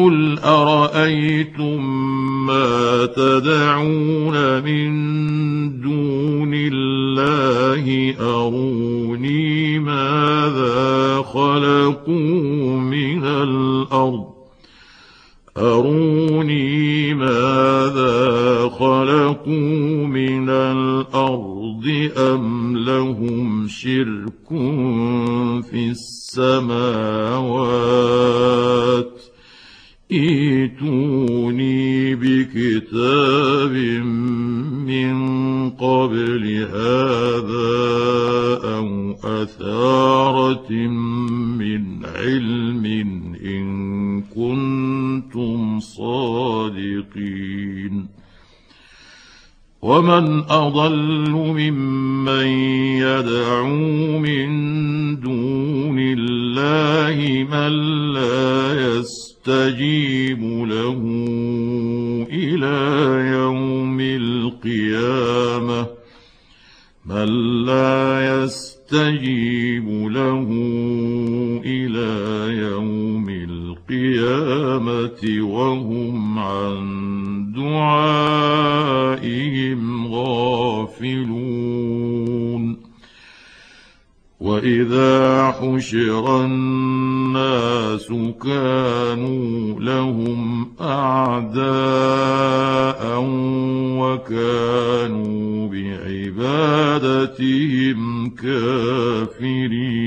قل ارايتم ما تدعون من دون الله اروني ماذا خلقوا من الأرض أروني ماذا خلقوا من الأرض أم لهم شرك في السماوات ائتوني بكتاب من قبل هذا أو أثارة من علم إن كنتم صادقين. ومن أضل ممن يدعو من دون الله من يستجيب له إلى يوم القيامة. من لا يستجيب له إلى يوم القيامة وهم عن دعائهم غافلون. واذا حشر الناس كانوا لهم اعداء وكانوا بعبادتهم كافرين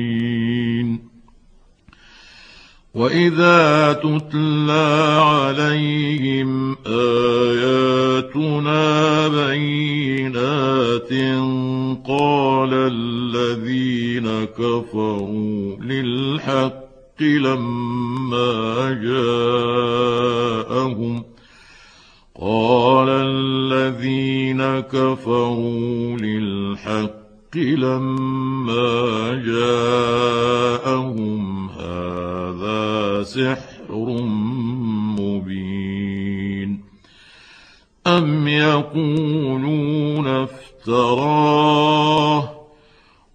واذا تتلى عليهم اياتنا بينات قال الذين كفروا للحق لما جاءهم قال الذين كفروا للحق لما جاءهم هذا سحر مبين أم يقولون افتراه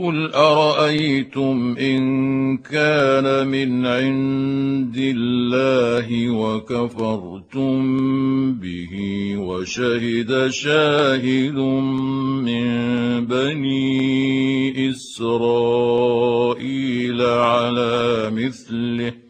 قل ارايتم ان كان من عند الله وكفرتم به وشهد شاهد من بني اسرائيل على مثله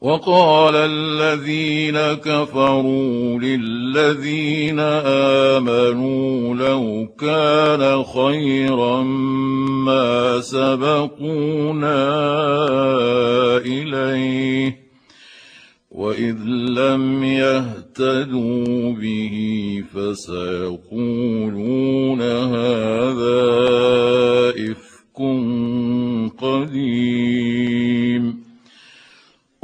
وقال الذين كفروا للذين آمنوا لو كان خيرا ما سبقونا إليه وإذ لم يهتدوا به فسيقولون هذا إفك قديم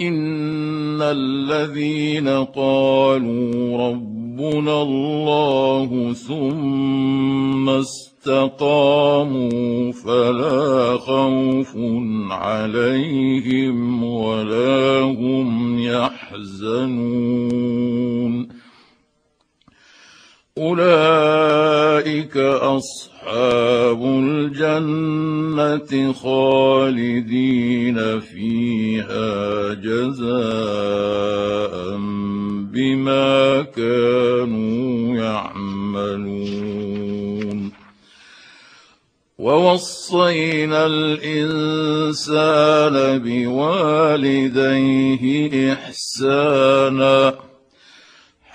ان الذين قالوا ربنا الله ثم استقاموا فلا خوف عليهم ولا هم يحزنون أولئك أصحاب الجنة خالدين فيها جزاء بما كانوا يعملون. ووصينا الإنسان بوالديه إحسانا.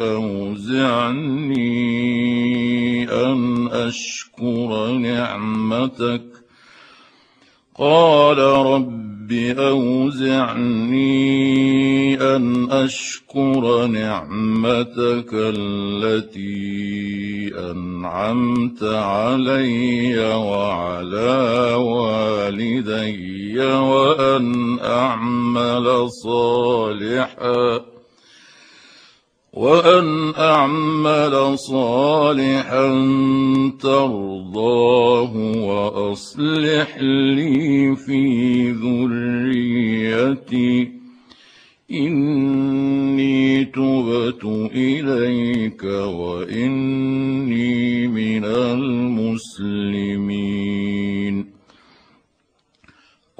أوزعني أن أشكر نعمتك. قال رب أوزعني أن أشكر نعمتك التي أنعمت علي وعلى والدي وأن أعمل صالحاً. وأن أعمل صالحا ترضاه وأصلح لي في ذريتي. إني تبت إليك وإني من المسلمين.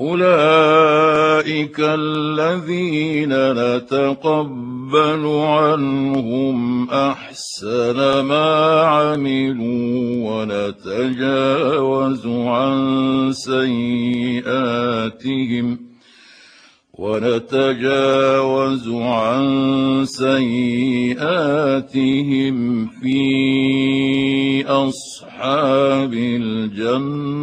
أولئك الذين نتقبل عنهم أحسن ما عملوا ونتجاوز عن سيئاتهم ونتجاوز عن سيئاتهم في أصحاب الجنة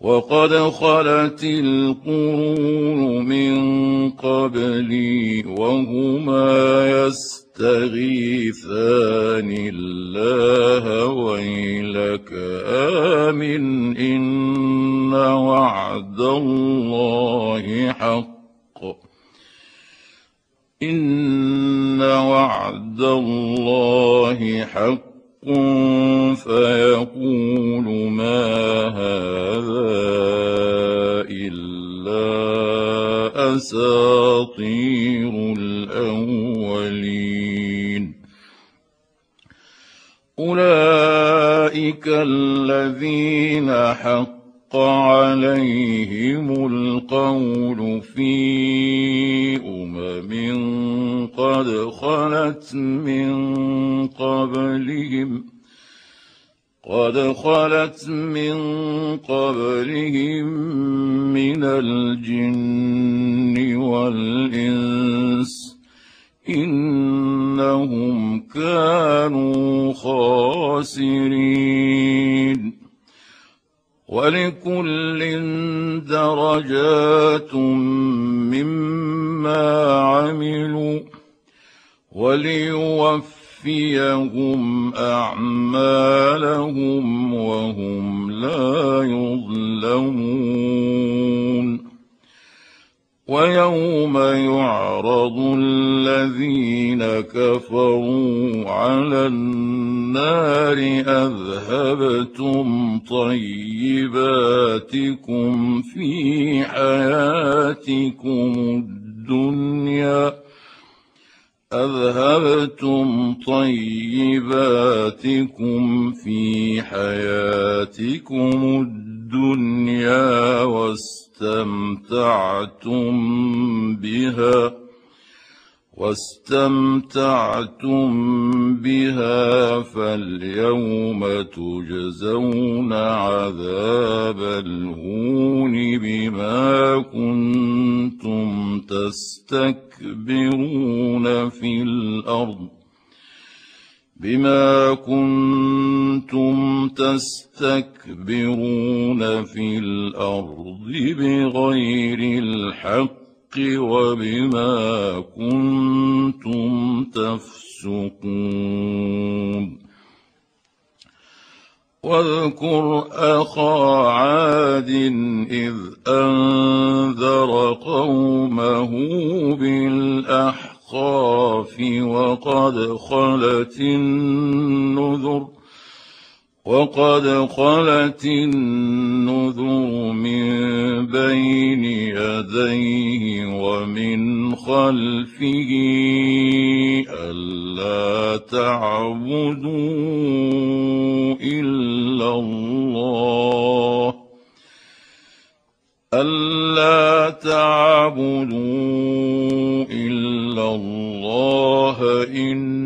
وقد خلت القرون من قبلي وهما يستغيثان الله ويلك آمن إن وعد الله حق. إن وعد الله حق. فيقول ما هذا إلا أساطير الأولين. أولئك الذين حق عليهم القول في قد خلت من قبلهم قد خلت من قبلهم من الجن والإنس إنهم كانوا خاسرين. ولكل درجات مما عملوا وليوفيهم أعمالهم وهم لا يظلمون. ويوم يعرض الذين كفروا على النار أذهبتم طيباتكم في حياتكم الدنيا؟ أذهبتم طيباتكم في حياتكم الدنيا واستمتعتم بها واستمتعتم بها فاليوم تجزون عذاب الهون بما كنتم تستكبرون في الأرض بما كنتم تستكبرون في الأرض بغير الحق وبما كنتم تفسقون. واذكر أخا عاد إذ أنذر قومه بالأحقاف وقد خلت النذر وقد خلت النذر من بين يديه ومن خلفه ألا تعبدوا إلا الله ألا تعبدوا إلا الله إني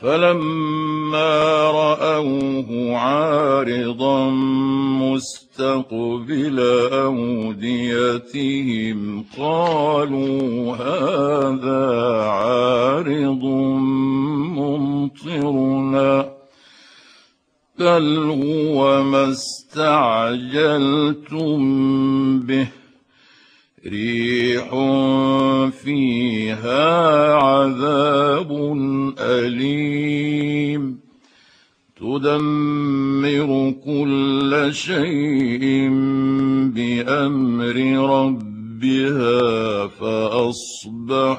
فلما رأوه عارضا مستقبل أوديتهم قالوا هذا عارض ممطرنا بل هو ما استعجلتم به. ريح فيها عذاب أليم. تدمر كل شيء بأمر ربها فأصبحوا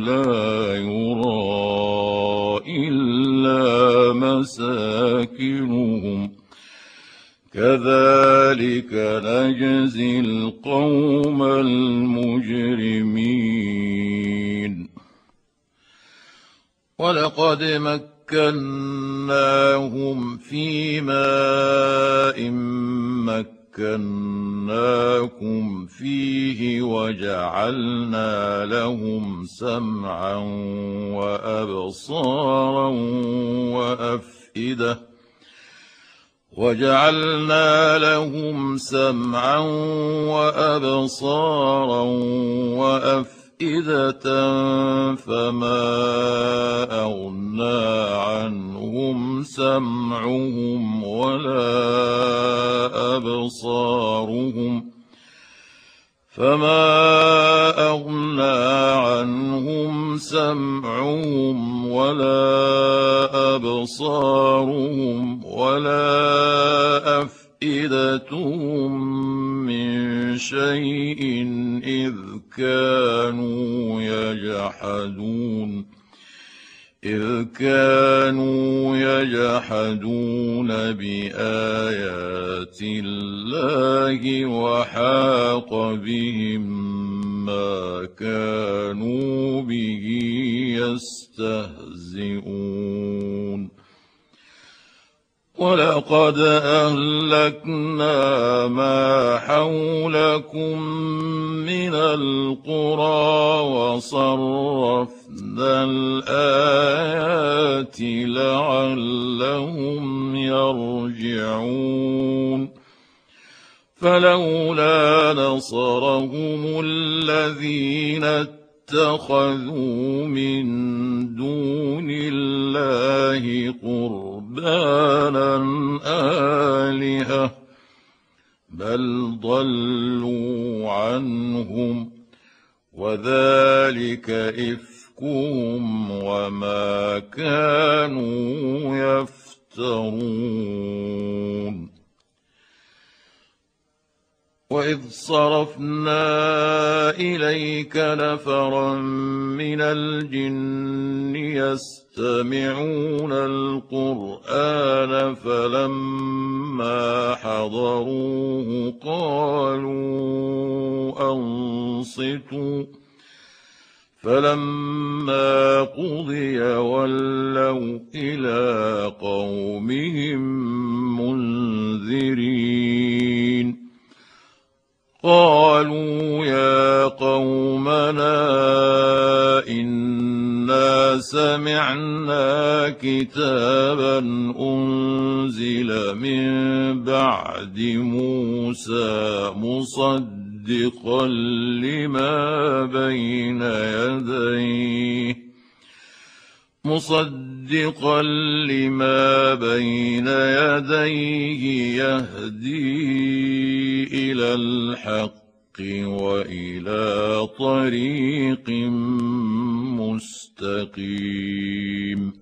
لا يرى إلا مساكنهم. كذلك نجزي القوم المجرمين. ولقد مكناهم في ماء مكناكم فيه وجعلنا لهم سمعا وأبصارا وأفئدة وجعلنا لهم سمعا وأبصارا وأفئدة فما أغنى عنهم سمعهم ولا أبصارهم فما اغنى عنهم سمعهم ولا ابصارهم ولا افئدتهم من شيء اذ كانوا يجحدون إذ كانوا يجحدون بآيات الله وحاق بهم ما كانوا به يستهزئون. ولقد أهلكنا ما حولكم من القرى وصرفنا الآيات لعلهم يرجعون فلولا نصرهم الذين اتخذوا من دون الله قربانا الهه بل ضلوا عنهم وذلك افكهم وما كانوا يفترون واذ صرفنا اليك نفرا من الجن يستمعون القران فلما حضروه قالوا انصتوا فلما قضي ولوا إلى قومهم منذرين. قالوا يا قومنا إنا سمعنا كتابا أنزل من بعد موسى مصدقا لما بين يديه. مصدقا لما بين يديه يهدي إلى الحق وإلى طريق مستقيم.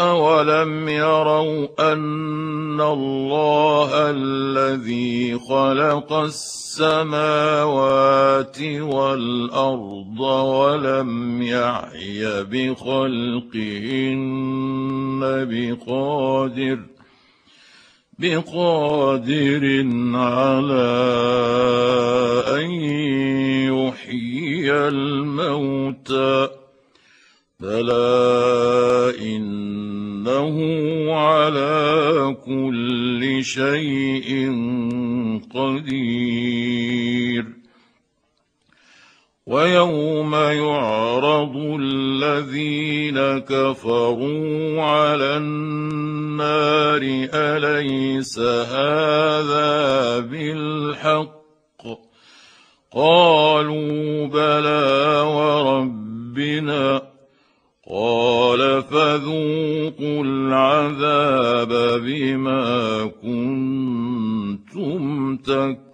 أولم يروا أن الله الذي خلق السماوات والأرض ولم يعي بخلقهن بقادر بقادر على أن يحيي الموتى بلى إنه على كل شيء قدير. ويوم يعرض الذين كفروا على النار أليس هذا بالحق؟ قالوا بلى وربنا قال فذوقوا العذاب بما كنتم تكفرون.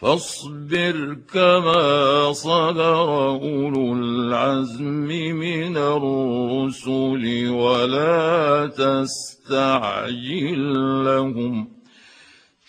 فاصبر كما صبر أولو العزم من الرسل ولا تستعجل لهم.